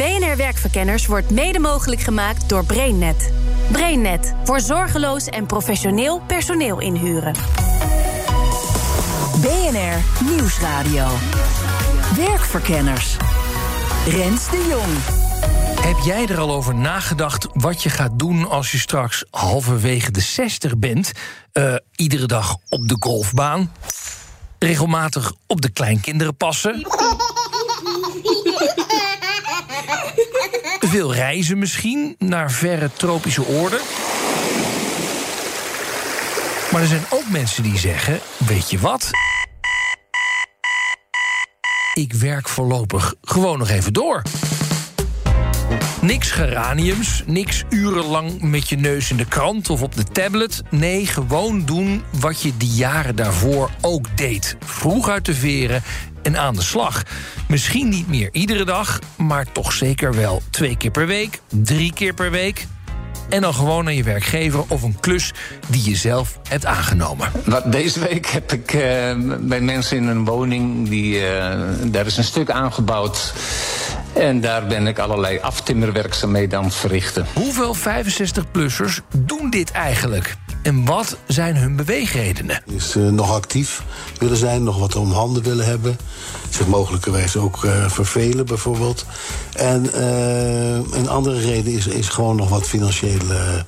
BNR Werkverkenners wordt mede mogelijk gemaakt door BrainNet. BrainNet voor zorgeloos en professioneel personeel inhuren. BNR Nieuwsradio. Werkverkenners. Rens de Jong. Heb jij er al over nagedacht wat je gaat doen als je straks halverwege de 60 bent? Uh, iedere dag op de golfbaan? Regelmatig op de kleinkinderen passen? Veel reizen misschien naar verre tropische oorden? Maar er zijn ook mensen die zeggen: Weet je wat? Ik werk voorlopig gewoon nog even door. Niks geraniums, niks urenlang met je neus in de krant of op de tablet. Nee, gewoon doen wat je de jaren daarvoor ook deed. Vroeg uit de veren en aan de slag. Misschien niet meer iedere dag, maar toch zeker wel twee keer per week, drie keer per week. En dan gewoon naar je werkgever of een klus die je zelf hebt aangenomen. Deze week heb ik uh, bij mensen in een woning, die, uh, daar is een stuk aangebouwd. En daar ben ik allerlei aftimmerwerkzaamheden aan het verrichten. Hoeveel 65-plussers doen dit eigenlijk? En wat zijn hun beweegredenen? Is uh, nog actief willen zijn, nog wat om handen willen hebben. Zich mogelijkerwijs ook uh, vervelen bijvoorbeeld. En uh, een andere reden is, is gewoon nog wat financiële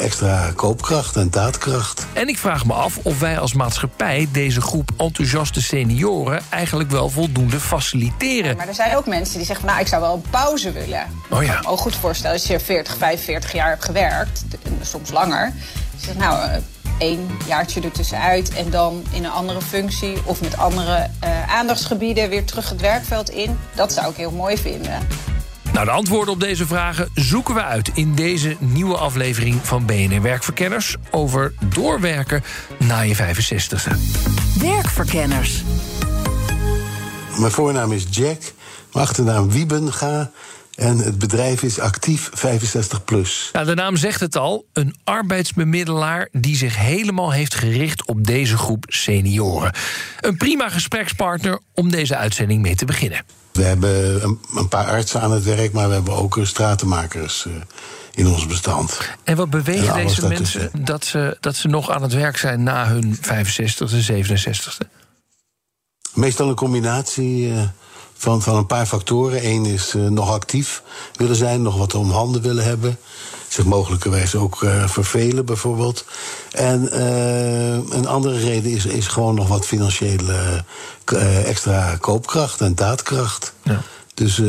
extra koopkracht en daadkracht. En ik vraag me af of wij als maatschappij deze groep enthousiaste senioren eigenlijk wel voldoende faciliteren. Ja, maar er zijn ook mensen die zeggen: Nou, ik zou wel een pauze willen. Oh ja. Ik kan me ook goed voorstellen als je 40, 45 jaar hebt gewerkt, soms langer. Nou, één jaartje ertussenuit en dan in een andere functie of met andere uh, aandachtsgebieden weer terug het werkveld in. Dat zou ik heel mooi vinden. Nou, de antwoorden op deze vragen zoeken we uit in deze nieuwe aflevering van BNR Werkverkenners over doorwerken na je 65ste. Werkverkenners. Mijn voornaam is Jack, mijn achternaam Wiebenga. En het bedrijf is actief 65 plus. Nou, de naam zegt het al: een arbeidsbemiddelaar die zich helemaal heeft gericht op deze groep senioren. Een prima gesprekspartner om deze uitzending mee te beginnen. We hebben een, paar artsen aan het werk, maar we hebben ook stratenmakers. Uh, in ons bestand. En wat bewegen deze mensen dat ze, dat ze nog aan het werk zijn na hun 65e, 67e? Meestal een combinatie. Van, van een paar factoren. Eén is uh, nog actief willen zijn, nog wat om handen willen hebben. Zich mogelijkerwijs ook uh, vervelen, bijvoorbeeld. En uh, een andere reden is, is gewoon nog wat financiële extra koopkracht en daadkracht. Ja. Dus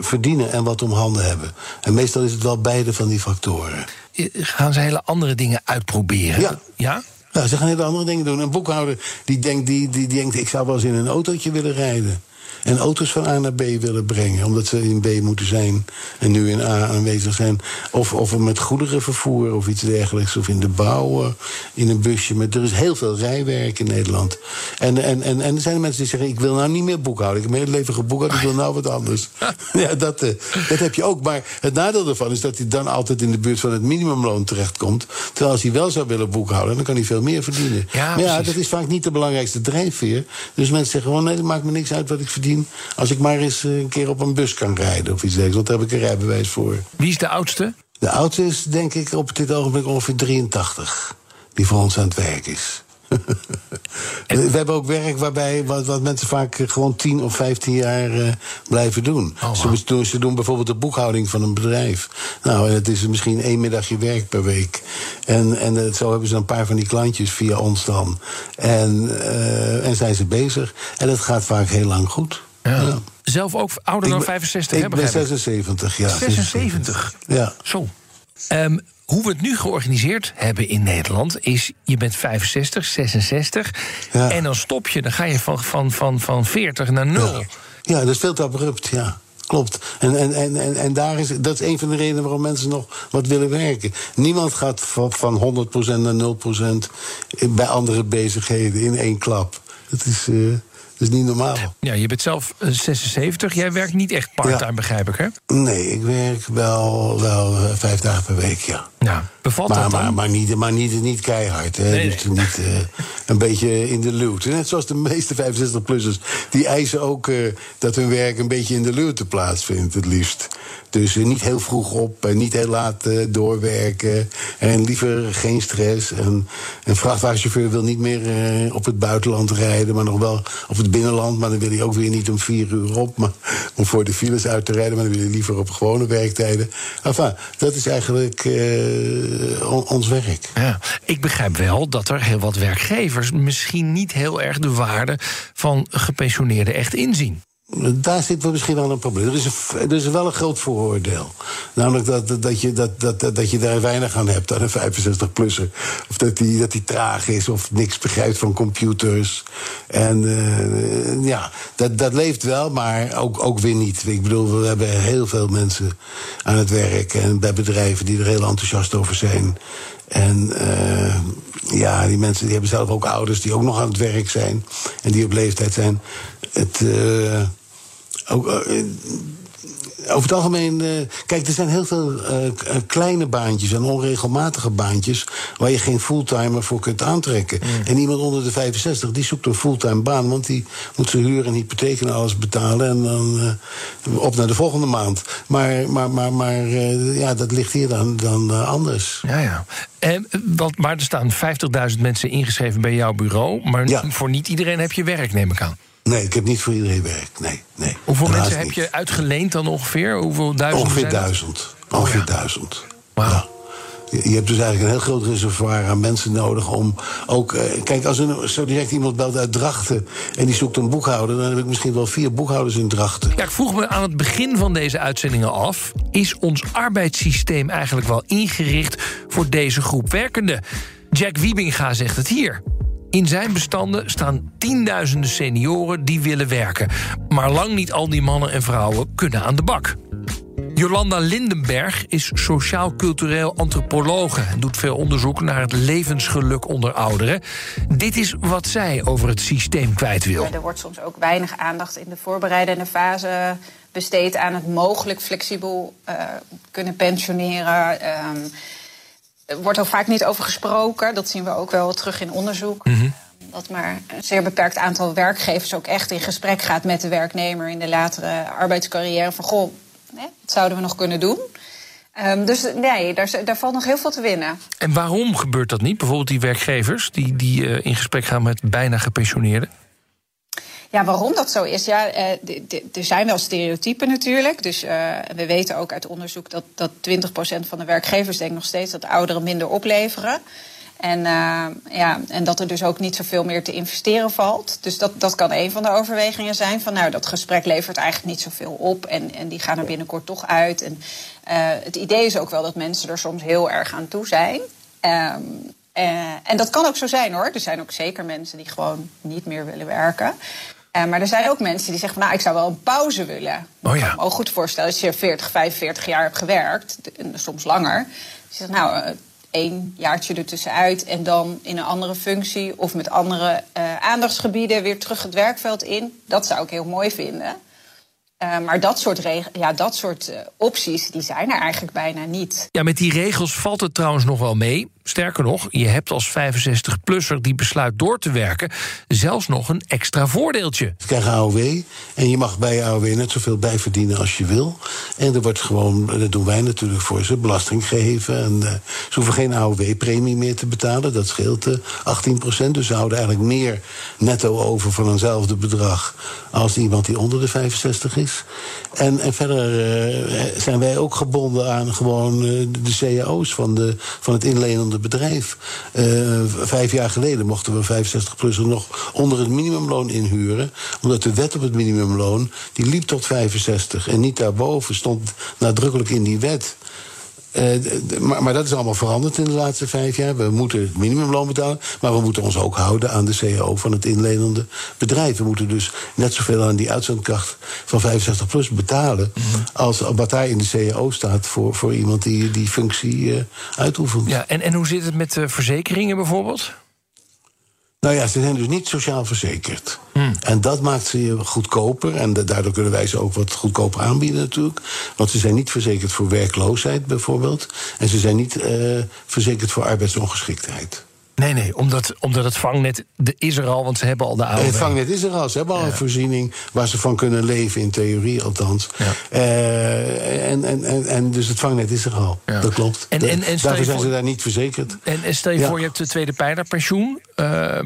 verdienen en wat om handen hebben. En meestal is het wel beide van die factoren. Gaan ze hele andere dingen uitproberen? Ja. ja? Nou, ze gaan hele andere dingen doen. Een boekhouder die denkt, die, die, die denkt ik zou wel eens in een autootje willen rijden en auto's van A naar B willen brengen. Omdat ze in B moeten zijn en nu in A aanwezig zijn. Of, of met goederenvervoer of iets dergelijks. Of in de bouw, uh, in een busje. Met, er is heel veel rijwerk in Nederland. En, en, en, en er zijn mensen die zeggen: Ik wil nou niet meer boekhouden. Ik heb mijn hele leven geboekhoud, ik wil nou wat anders. ja, dat, uh, dat heb je ook. Maar het nadeel daarvan is dat hij dan altijd in de buurt van het minimumloon terechtkomt. Terwijl als hij wel zou willen boekhouden, dan kan hij veel meer verdienen. Ja, maar ja, dat is vaak niet de belangrijkste drijfveer. Dus mensen zeggen gewoon: Nee, dat maakt me niks uit wat ik verdien. Als ik maar eens eh, een keer op een bus kan rijden of iets dergelijks. Want daar heb ik een rijbewijs voor. Wie is de oudste? De oudste is denk ik op dit ogenblik ongeveer 83. Die voor ons aan het werk is. We hebben ook werk waarbij wat, wat, mensen vaak gewoon 10 of 15 jaar uh, blijven doen. Oh, wow. ze, doen. ze doen bijvoorbeeld de boekhouding van een bedrijf. Nou, en het is misschien één middagje werk per week. En, en uh, zo hebben ze een paar van die klantjes via ons dan. En, uh, en zijn ze bezig. En het gaat vaak heel lang goed. Ja. Zelf ook ouder dan 65 Ik ben 76, ja. 76? Ja. Zo. Um, hoe we het nu georganiseerd hebben in Nederland is: je bent 65, 66 ja. en dan stop je, dan ga je van, van, van, van 40 naar 0. Ja, ja dat is veel te abrupt, ja. Klopt. En, en, en, en daar is, dat is een van de redenen waarom mensen nog wat willen werken. Niemand gaat van, van 100% naar 0% bij andere bezigheden in één klap. Dat is. Uh, Dat is niet normaal. Ja, je bent zelf eh, 76. Jij werkt niet echt part-time, Ja. begrijp ik, hè? Nee, ik werk wel, wel eh, vijf dagen per week, ja. Nou, bevalt Maar, dat dan? maar, maar, niet, maar niet, niet keihard. Hè. Nee, Dus niet eh, een beetje in de luwte. Net zoals de meeste 65-plussers. Die eisen ook eh, dat hun werk een beetje in de luwte plaatsvindt, het liefst. Dus eh, niet heel vroeg op niet heel laat eh, doorwerken. En liever geen stress. En een vrachtwagenchauffeur wil niet meer eh, op het buitenland rijden, maar nog wel op het binnenland. Maar dan wil hij ook weer niet om vier uur op, maar om voor de files uit te rijden. Maar dan wil hij liever op gewone werktijden. Enfin, dat is eigenlijk on- ons werk. Ja, ik begrijp wel dat er heel wat werkgevers misschien niet heel erg de waarde van gepensioneerden echt inzien. Daar zit wel misschien wel een probleem. Er is, er is wel een groot vooroordeel. Namelijk dat, dat, je, dat, dat, dat, dat je daar weinig aan hebt aan een 65-plusser. Of dat die, dat die traag is of niks begrijpt van computers. En eh, ja, dat, dat leeft wel, maar ook, ook weer niet. Ik bedoel, we hebben heel veel mensen aan het werk en bij bedrijven die er heel enthousiast over zijn. En eh, ja, die mensen die hebben zelf ook ouders die ook nog aan het werk zijn. En die op leeftijd zijn. Het, eh, ook, eh, over het algemeen, eh, kijk, er zijn heel veel eh, kleine baantjes en onregelmatige baantjes waar je geen fulltimer voor kunt aantrekken. En iemand onder de 65 die zoekt een fulltime baan, want die moet zijn huur en hypotheek en alles betalen en dan eh, op naar de volgende maand. Maar, maar, maar, maar ja, dat ligt hier dan, dan anders. Ja, ja. En, want, maar er staan 50.000 mensen ingeschreven bij jouw bureau. Maar Ja. voor niet iedereen heb je werk, neem ik aan. Nee, ik heb niet voor iedereen werk. Nee, nee. Hoeveel mensen heb niet. je uitgeleend dan ongeveer? Hoeveel duizenden Ongeveer zijn dat? duizend. Ongeveer duizend. Wauw. Ja. Je je hebt dus eigenlijk een heel groot reservoir aan mensen nodig om ook. eh, kijk, als er zo direct iemand belt uit Drachten en die zoekt een boekhouder, dan heb ik misschien wel vier boekhouders in Drachten. Ja, ik vroeg me aan het begin van deze uitzendingen af... is ons arbeidssysteem eigenlijk wel ingericht voor deze groep werkenden? Jack Wiebinga zegt het hier. In zijn bestanden staan tienduizenden senioren die willen werken. Maar lang niet al die mannen en vrouwen kunnen aan de bak. Jolanda Lindenberg is sociaal-cultureel antropologe... en doet veel onderzoek naar het levensgeluk onder ouderen. Dit is wat zij over het systeem kwijt wil. Er wordt soms ook weinig aandacht in de voorbereidende fase besteed aan het mogelijk flexibel eh, kunnen pensioneren. Ehm, er wordt ook vaak niet over gesproken. Dat zien we ook wel terug in onderzoek. Dat maar een zeer beperkt aantal werkgevers ook echt in gesprek gaat met de werknemer in de latere arbeidscarrière. Van goh, wat zouden we nog kunnen doen? Ehm, dus nee, daar, daar valt nog heel veel te winnen. En waarom gebeurt dat niet? Bijvoorbeeld die werkgevers die, die eh, in gesprek gaan met bijna gepensioneerden. Ja, waarom dat zo is? Ja, eh, er zijn wel stereotypen natuurlijk. Dus eh, we weten ook uit onderzoek dat, dat 20% van de werkgevers denkt nog steeds dat ouderen minder opleveren. En, eh, ja, en dat er dus ook niet zoveel meer te investeren valt. Dus dat, dat kan een van de overwegingen zijn. Van nou, dat gesprek levert eigenlijk niet zoveel op. En, en die gaan er binnenkort toch uit. En het idee is ook wel dat mensen er soms heel erg aan toe zijn. Ehm, eh, en dat kan ook zo zijn hoor. Er zijn ook zeker mensen die gewoon niet meer willen werken. Eh, maar er zijn ook mensen die zeggen van nou, ik zou wel een pauze willen. Oh ja. Ik kan me ook goed voorstellen als je 40, 45 jaar hebt gewerkt, soms langer. Je zegt nou, eh, één jaartje ertussenuit en dan in een andere functie of met andere eh, aandachtsgebieden weer terug het werkveld in. Dat zou ik heel mooi vinden. Maar dat soort, ja, dat soort opties, die zijn er eigenlijk bijna niet. Ja, met die regels valt het trouwens nog wel mee. Sterker nog, je hebt als 65-plusser die besluit door te werken... zelfs nog een extra voordeeltje. Ze krijgen AOW en je mag bij AOW net zoveel bijverdienen als je wil. En er wordt gewoon, dat doen wij natuurlijk voor ze, belasting gegeven. En eh, ze hoeven geen AOW-premie meer te betalen. Dat scheelt eh 18% Dus ze houden eigenlijk meer netto over van eenzelfde bedrag... als iemand die onder de 65 is. En, en verder eh, zijn wij ook gebonden aan gewoon eh, de cao's van, de, van het inlenende bedrijf. Eh, vijf jaar geleden mochten we 65-plussers nog onder het minimumloon inhuren. Omdat de wet op het minimumloon, die liep tot 65. En niet daarboven stond nadrukkelijk in die wet... Eh, maar, maar dat is allemaal veranderd in de laatste vijf jaar. We moeten het minimumloon betalen, maar we moeten ons ook houden aan de cao van het inlenende bedrijf. We moeten dus net zoveel aan die uitzendkracht van 65 plus betalen. als wat daar in de cao staat voor, voor iemand die die functie eh, uitoefent. Ja, en, en hoe zit het met de verzekeringen bijvoorbeeld? Nou ja, ze zijn dus niet sociaal verzekerd. En dat maakt ze goedkoper. En daardoor kunnen wij ze ook wat goedkoper aanbieden natuurlijk. Want ze zijn niet verzekerd voor werkloosheid bijvoorbeeld. En ze zijn niet uh, verzekerd voor arbeidsongeschiktheid. Nee, nee, omdat, omdat het vangnet de is er al, want ze hebben al de oude. Het vangnet is er al. Ze hebben al een voorziening waar ze van kunnen leven, in theorie althans. Ja. Uh, en, en, en, en dus het vangnet is er al. Ja. Dat klopt. En, en, en Daarvoor zijn ze daar niet verzekerd. En, stel je voor, je hebt de tweede pijlerpensioen. Uh,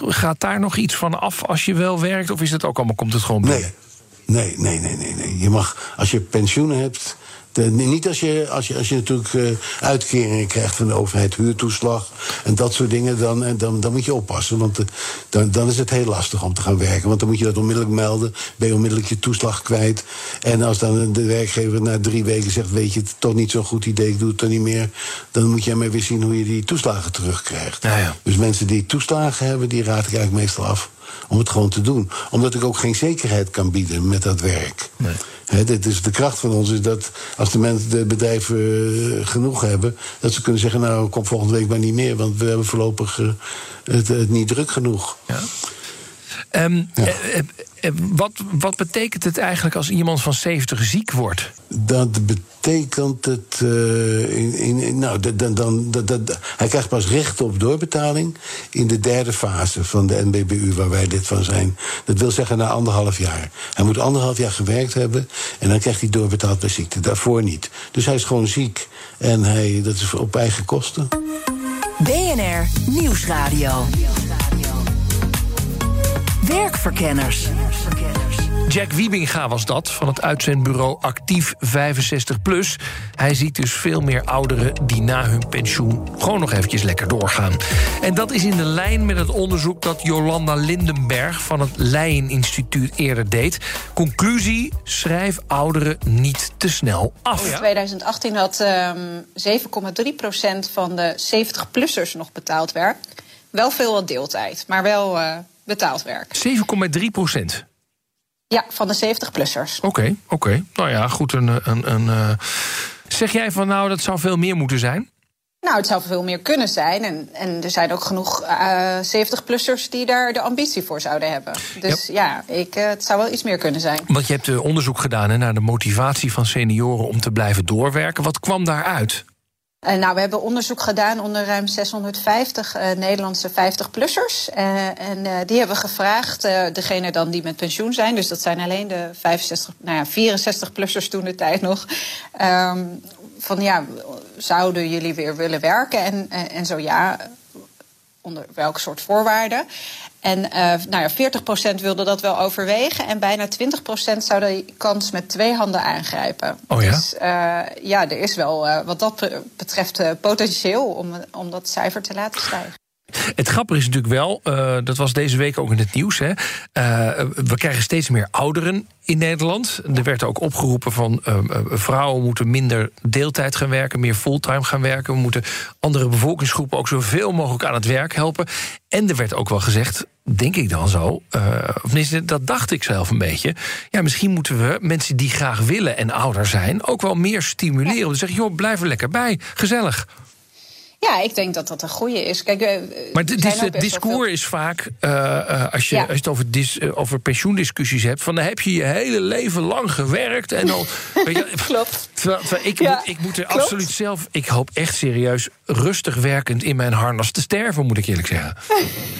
gaat daar nog iets van af als je wel werkt? Of is het ook allemaal, komt het gewoon binnen? Nee, nee, nee, nee, nee. Je mag, als je pensioen hebt niet als je, als je, als je natuurlijk uh, uitkeringen krijgt van de overheid, huurtoeslag en dat soort dingen, dan, en dan, dan moet je oppassen. Want uh, dan, dan is het heel lastig om te gaan werken. Want dan moet je dat onmiddellijk melden, ben je onmiddellijk je toeslag kwijt. En als dan de werkgever na drie weken zegt: Weet je, het toch niet zo'n goed idee, ik doe het dan niet meer. Dan moet je maar weer zien hoe je die toeslagen terugkrijgt. Ja, ja. Dus mensen die toeslagen hebben, die raad ik eigenlijk meestal af om het gewoon te doen. Omdat ik ook geen zekerheid kan bieden met dat werk. Nee. He, dit is de kracht van ons is dat als de, mensen, de bedrijven uh, genoeg hebben, dat ze kunnen zeggen: Nou, kom volgende week maar niet meer, want we hebben voorlopig uh, het, het, niet druk genoeg. Ja. Um, ja. uh, wat, wat betekent het eigenlijk als iemand van 70 ziek wordt? Dat betekent het. Uh, in, in, nou, dan, dan, dat, hij krijgt pas recht op doorbetaling in de derde fase van de NBBU, waar wij dit van zijn. Dat wil zeggen na anderhalf jaar. Hij moet anderhalf jaar gewerkt hebben en dan krijgt hij doorbetaald bij ziekte. Daarvoor niet. Dus hij is gewoon ziek en hij, dat is op eigen kosten. BNR Nieuwsradio. Werkverkenners. Jack Wiebinga was dat, van het uitzendbureau Actief 65 Plus. Hij ziet dus veel meer ouderen die na hun pensioen gewoon nog eventjes lekker doorgaan. En dat is in de lijn met het onderzoek dat Jolanda Lindenberg van het Leyen Instituut eerder deed. Conclusie: schrijf ouderen niet te snel af. In 2018 had um, 7,3% van de 70-plussers nog betaald werk. Wel veel wat deeltijd, maar wel uh, betaald werk. 7,3 procent. Ja, van de 70-plussers. Oké, okay, oké. Okay. Nou ja, goed. Een, een, een, uh... Zeg jij van nou, dat zou veel meer moeten zijn? Nou, het zou veel meer kunnen zijn. En, en er zijn ook genoeg uh, 70-plussers die daar de ambitie voor zouden hebben. Dus ja, ja ik, uh, het zou wel iets meer kunnen zijn. Want je hebt onderzoek gedaan hè, naar de motivatie van senioren om te blijven doorwerken. Wat kwam daaruit? Uh, nou, we hebben onderzoek gedaan onder ruim 650 uh, Nederlandse 50-plussers. Uh, en die hebben gevraagd, degene dan die met pensioen zijn, dus dat zijn alleen de 65, nou ja, 64-plussers toen de tijd nog. Um, van ja, zouden jullie weer willen werken? En, en zo ja, onder welke soort voorwaarden? En uh, nou ja, 40% wilde dat wel overwegen. En bijna 20% zou de kans met twee handen aangrijpen. Oh ja? Dus uh, ja, er is wel uh, wat dat betreft potentieel om, om dat cijfer te laten stijgen. Het grappige is natuurlijk wel, uh, dat was deze week ook in het nieuws. Hè, uh, we krijgen steeds meer ouderen in Nederland. Er werd ook opgeroepen van uh, vrouwen moeten minder deeltijd gaan werken, meer fulltime gaan werken. We moeten andere bevolkingsgroepen ook zoveel mogelijk aan het werk helpen. En er werd ook wel gezegd, denk ik dan zo, of tenminste, dat dacht ik zelf een beetje. Ja, misschien moeten we mensen die graag willen en ouder zijn ook wel meer stimuleren. Om te zeggen, joh, blijf er lekker bij, gezellig. Ja, ik denk dat dat een goede is. Kijk, uh, maar het discours is vaak, uh, uh, als, je, als je het over, dis, over pensioendiscussies hebt... van dan heb je je hele leven lang gewerkt en al... weet je, klopt. Terwijl, terwijl ik, ja, moet, ik moet er klopt. absoluut zelf... ik hoop echt serieus rustig werkend in mijn harnas te sterven, moet ik eerlijk zeggen.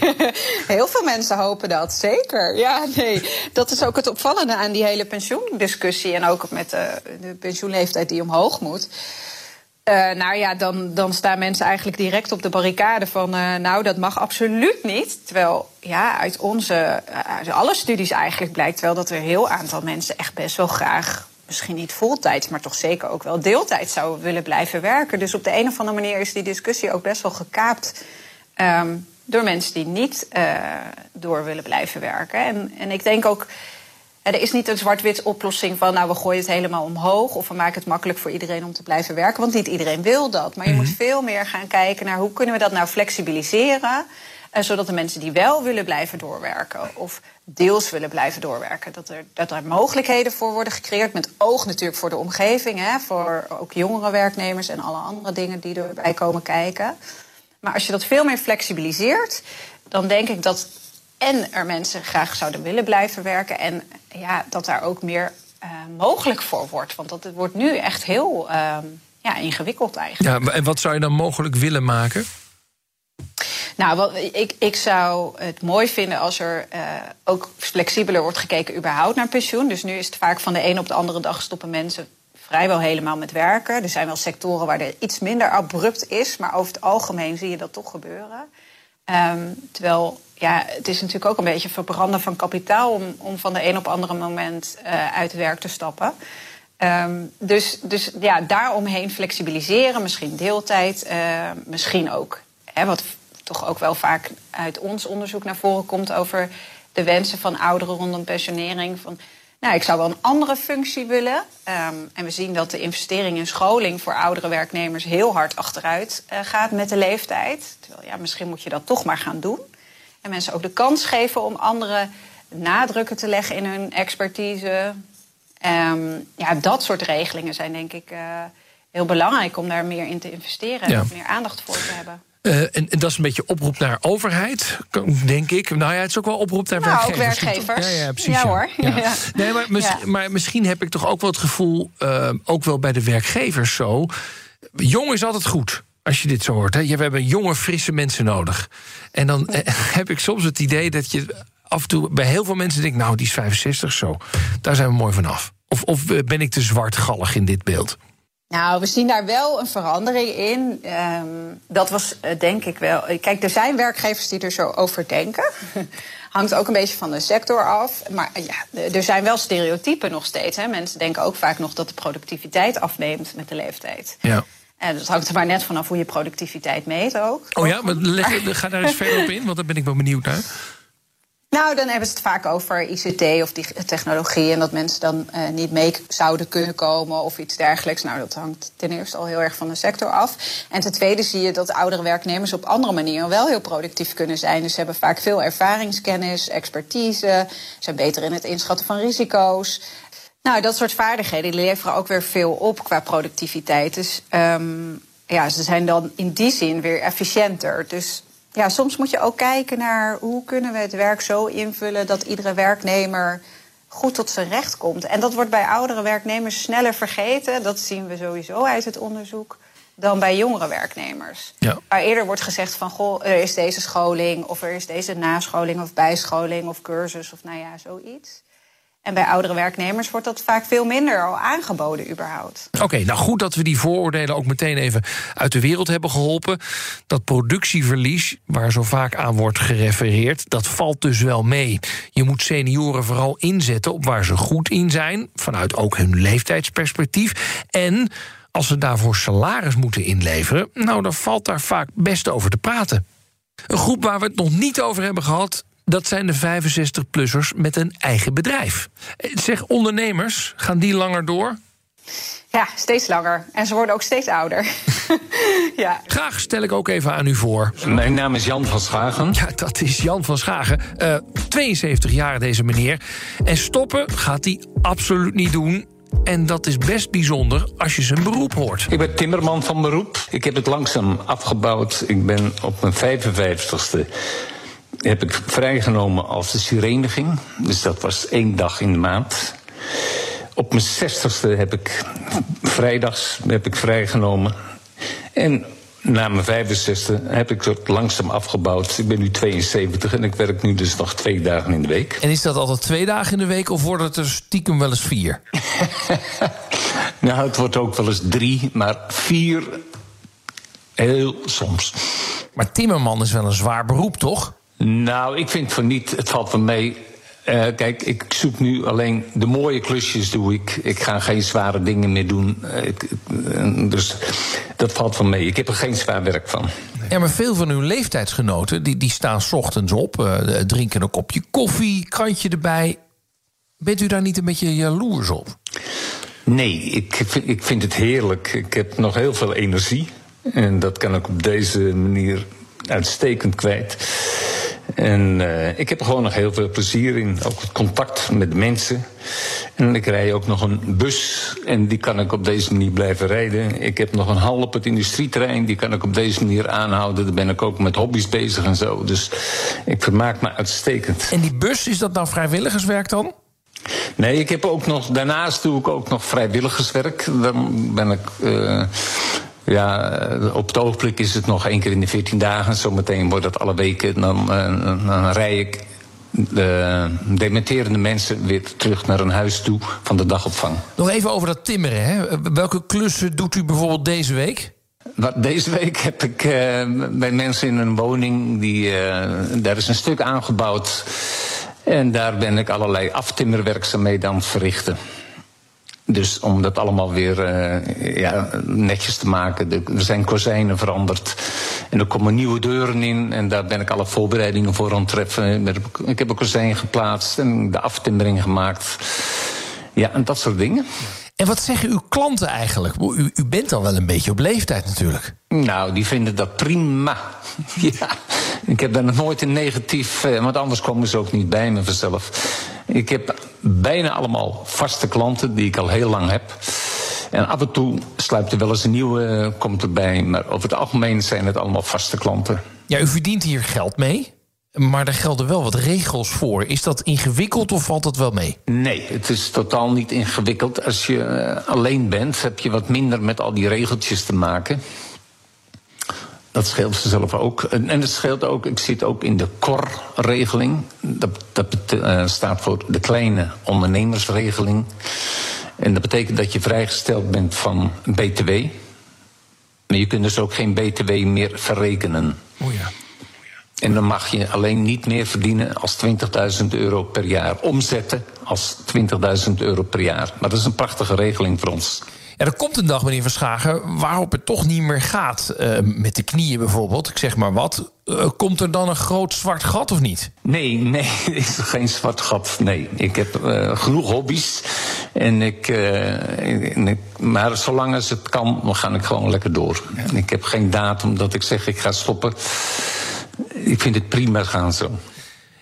Heel veel mensen hopen dat, zeker. Ja, nee, dat is ook het opvallende aan die hele pensioendiscussie... en ook met de pensioenleeftijd die omhoog moet... Uh, nou ja, dan, dan staan mensen eigenlijk direct op de barricade van... Uh, nou, dat mag absoluut niet. Terwijl, ja, uit onze, uit alle studies eigenlijk blijkt wel... dat er een heel aantal mensen echt best wel graag... misschien niet voltijds, maar toch zeker ook wel deeltijd zouden willen blijven werken. Dus op de een of andere manier is die discussie ook best wel gekaapt... Um, door mensen die niet door willen blijven werken. En, en ik denk ook er is niet een zwart-wit oplossing van, nou, we gooien het helemaal omhoog of we maken het makkelijk voor iedereen om te blijven werken, want niet iedereen wil dat. Maar je mm -hmm. moet veel meer gaan kijken naar hoe kunnen we dat nou flexibiliseren, uh, zodat de mensen die wel willen blijven doorwerken of deels willen blijven doorwerken, dat er, dat er mogelijkheden voor worden gecreëerd, met oog natuurlijk voor de omgeving, hè, voor ook jongere werknemers en alle andere dingen die erbij komen kijken. Maar als je dat veel meer flexibiliseert, dan denk ik dat en er mensen graag zouden willen blijven werken. En ja, dat daar ook meer uh, mogelijk voor wordt. Want dat, het wordt nu echt heel uh, ja, ingewikkeld eigenlijk. Ja, en wat zou je dan mogelijk willen maken? Nou, wat, ik, ik zou het mooi vinden als er uh, ook flexibeler wordt gekeken überhaupt naar pensioen. Dus nu is het vaak van de een op de andere dag stoppen mensen vrijwel helemaal met werken. Er zijn wel sectoren waar er iets minder abrupt is, maar over het algemeen zie je dat toch gebeuren. Um, terwijl ja, het is natuurlijk ook een beetje verbranden van kapitaal om, om van de een op andere moment uh, uit werk te stappen. Um, dus, dus ja, daaromheen flexibiliseren, misschien deeltijd, uh, misschien ook, hè, wat toch ook wel vaak uit ons onderzoek naar voren komt over de wensen van ouderen rondom pensionering. Van, nou, ik zou wel een andere functie willen. Um, en we zien dat de investering in scholing voor oudere werknemers heel hard achteruit uh, gaat met de leeftijd. Terwijl ja, misschien moet je dat toch maar gaan doen. En mensen ook de kans geven om andere nadrukken te leggen in hun expertise. Um, ja, dat soort regelingen zijn denk ik uh, heel belangrijk om daar meer in te investeren Ja. en meer aandacht voor te hebben. Eh, en, en dat is een beetje oproep naar overheid, denk ik. Nou ja, het is ook wel oproep naar Nou, ook werkgevers. werkgevers. Ja, ja, precies. Ja, hoor. Ja. Nee, maar, mis- Ja. maar misschien heb ik toch ook wel het gevoel, eh, ook wel bij de werkgevers zo. Jong is altijd goed. Als je dit zo hoort. Hè. Ja, We hebben jonge, frisse mensen nodig. En dan eh, heb ik soms het idee dat je af en toe bij heel veel mensen denkt: Nou, die is 65 zo. Daar zijn we mooi vanaf. Of, of ben ik te zwartgallig in dit beeld? Nou, we zien daar wel een verandering in. Ehm, dat was eh, denk ik wel. Kijk, er zijn werkgevers die er zo over denken. Hangt ook een beetje van de sector af. Maar eh, ja, er zijn wel stereotypen nog steeds. Hè. Mensen denken ook vaak nog dat de productiviteit afneemt met de leeftijd. Ja. En dat hangt er maar net vanaf hoe je productiviteit meet ook. Oh ja, maar leg, ga daar eens verder op in, want daar ben ik wel benieuwd naar. Nou, dan hebben ze het vaak over ICT of die technologie. En dat mensen dan eh, niet mee zouden kunnen komen of iets dergelijks. Nou, dat hangt ten eerste al heel erg van de sector af. En ten tweede zie je dat oudere werknemers op andere manieren wel heel productief kunnen zijn. Dus ze hebben vaak veel ervaringskennis, expertise, zijn beter in het inschatten van risico's. Nou, dat soort vaardigheden leveren ook weer veel op qua productiviteit. Dus um, ja, ze zijn dan in die zin weer efficiënter. Dus ja, soms moet je ook kijken naar hoe kunnen we het werk zo invullen dat iedere werknemer goed tot zijn recht komt. En dat wordt bij oudere werknemers sneller vergeten. Dat zien we sowieso uit het onderzoek. Dan bij jongere werknemers. Ja. Waar eerder wordt gezegd van goh, er is deze scholing, of er is deze nascholing of bijscholing of cursus of nou ja, zoiets. En bij oudere werknemers wordt dat vaak veel minder al aangeboden, überhaupt. Oké, nou goed dat we die vooroordelen ook meteen even uit de wereld hebben geholpen. Dat productieverlies, waar zo vaak aan wordt gerefereerd, dat valt dus wel mee. Je moet senioren vooral inzetten op waar ze goed in zijn, vanuit ook hun leeftijdsperspectief. En als ze daarvoor salaris moeten inleveren, nou dan valt daar vaak best over te praten. Een groep waar we het nog niet over hebben gehad. Dat zijn de 65-plussers met een eigen bedrijf. Eh, Zeg, ondernemers, gaan die langer door? Ja, steeds langer. En ze worden ook steeds ouder. ja. Graag stel ik ook even aan u voor. Mijn naam is Jan van Schagen. Ja, dat is Jan van Schagen. Eh, 72 jaar deze meneer. En stoppen gaat hij absoluut niet doen. En dat is best bijzonder als je zijn beroep hoort. Ik ben timmerman van beroep. Ik heb het langzaam afgebouwd. Ik ben op mijn 55ste heb ik vrijgenomen als de sirene ging. Dus dat was één dag in de maand. Op mijn 60ste heb ik vrijdags heb ik vrijgenomen. En na mijn 65ste heb ik het langzaam afgebouwd. Ik ben nu 72 en ik werk nu dus nog twee dagen in de week. En is dat altijd twee dagen in de week of wordt het er stiekem wel eens vier? Nou, het wordt ook wel eens drie, maar vier heel soms. Maar timmerman is wel een zwaar beroep, toch? Nou, ik vind van niet. Het valt van mee. Uh, kijk, ik zoek nu alleen de mooie klusjes doe ik. Ik ga geen zware dingen meer doen. Ik, uh, dus dat valt van mee. Ik heb er geen zwaar werk van. Ja, maar veel van uw leeftijdsgenoten die, die staan 's ochtends op, uh, drinken een kopje koffie, krantje erbij. Bent u daar niet een beetje jaloers op? Nee, ik, ik vind het heerlijk. Ik heb nog heel veel energie. En dat kan ik op deze manier uitstekend kwijt. En uh, ik heb er gewoon nog heel veel plezier in. Ook het contact met mensen. En ik rij ook nog een bus. En die kan ik op deze manier blijven rijden. Ik heb nog een hal op het industrieterrein. Die kan ik op deze manier aanhouden. Daar ben ik ook met hobby's bezig en zo. Dus ik vermaak me uitstekend. En die bus, is dat nou vrijwilligerswerk dan? Nee, ik heb ook nog, daarnaast doe ik ook nog vrijwilligerswerk. Dan ben ik. Uh, ja, op het ogenblik is het nog één keer in de 14 dagen. Zometeen wordt het alle weken. Dan, uh, dan rij ik de dementerende mensen weer terug naar een huis toe van de dagopvang. Nog even over dat timmeren. Hè? Welke klussen doet u bijvoorbeeld deze week? Deze week heb ik uh, bij mensen in een woning, die, uh, daar is een stuk aangebouwd. En daar ben ik allerlei aftimmerwerkzaamheden aan het verrichten. Dus om dat allemaal weer uh, ja, netjes te maken. er zijn kozijnen veranderd. En er komen nieuwe deuren in. En daar ben ik alle voorbereidingen voor aan het treffen. Ik heb een kozijn geplaatst en de aftimmering gemaakt. Ja, en dat soort dingen. En wat zeggen uw klanten eigenlijk? U, u bent al wel een beetje op leeftijd natuurlijk. Nou, die vinden dat prima. ja, ik heb daar nog nooit een negatief... Eh, want anders komen ze ook niet bij me vanzelf. Ik heb bijna allemaal vaste klanten die ik al heel lang heb. En af en toe sluipt er wel eens een nieuwe, eh, komt erbij. Maar over het algemeen zijn het allemaal vaste klanten. Ja, u verdient hier geld mee. Maar er gelden wel wat regels voor. Is dat ingewikkeld of valt dat wel mee? Nee, het is totaal niet ingewikkeld. Als je uh, alleen bent, heb je wat minder met al die regeltjes te maken. Dat scheelt ze zelf ook. En het scheelt ook, ik zit ook in de KOR-regeling. Dat, dat uh, staat voor de kleine ondernemersregeling. En dat betekent dat je vrijgesteld bent van BTW. Maar je kunt dus ook geen BTW meer verrekenen. Oh ja. En dan mag je alleen niet meer verdienen als 20.000 euro per jaar. Omzetten als 20.000 euro per jaar. Maar dat is een prachtige regeling voor ons. Ja, er komt een dag, meneer Verschagen, waarop het toch niet meer gaat. Uh, met de knieën bijvoorbeeld, ik zeg maar wat. Uh, komt er dan een groot zwart gat of niet? Nee, nee, is er geen zwart gat. Nee, ik heb uh, genoeg hobby's. En ik, en ik, maar zolang als het kan, dan ga ik gewoon lekker door. Ja. Ik heb geen datum dat ik zeg ik ga stoppen. Ik vind het prima gaan zo.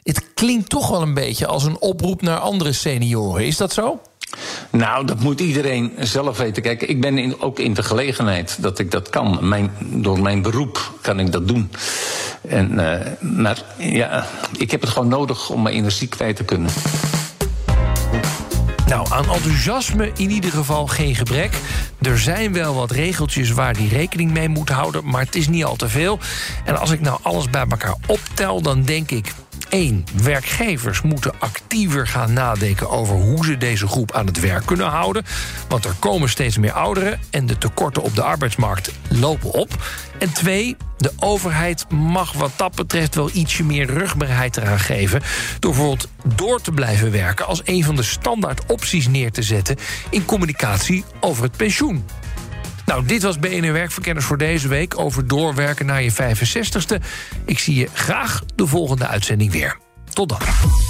Het klinkt toch wel een beetje als een oproep naar andere senioren. Is dat zo? Nou, dat moet iedereen zelf weten. Kijk, ik ben in, ook in de gelegenheid dat ik dat kan. Mijn, door mijn beroep kan ik dat doen. En, uh, maar ja, ik heb het gewoon nodig om mijn energie kwijt te kunnen. Nou, aan enthousiasme in ieder geval geen gebrek. Er zijn wel wat regeltjes waar die rekening mee moet houden, maar het is niet al te veel. En als ik nou alles bij elkaar optel, dan denk ik 1. Werkgevers moeten actiever gaan nadenken over hoe ze deze groep aan het werk kunnen houden. Want er komen steeds meer ouderen en de tekorten op de arbeidsmarkt lopen op. En 2. De overheid mag wat dat betreft wel ietsje meer rugbaarheid eraan geven. Door bijvoorbeeld door te blijven werken als een van de standaard opties neer te zetten in communicatie over het pensioen. Nou, dit was BNR Werkverkenners voor deze week over doorwerken naar je 65ste. Ik zie je graag de volgende uitzending weer. Tot dan.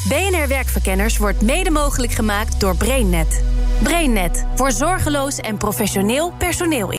BNR Werkverkenners wordt mede mogelijk gemaakt door BrainNet. BrainNet voor zorgeloos en professioneel personeel.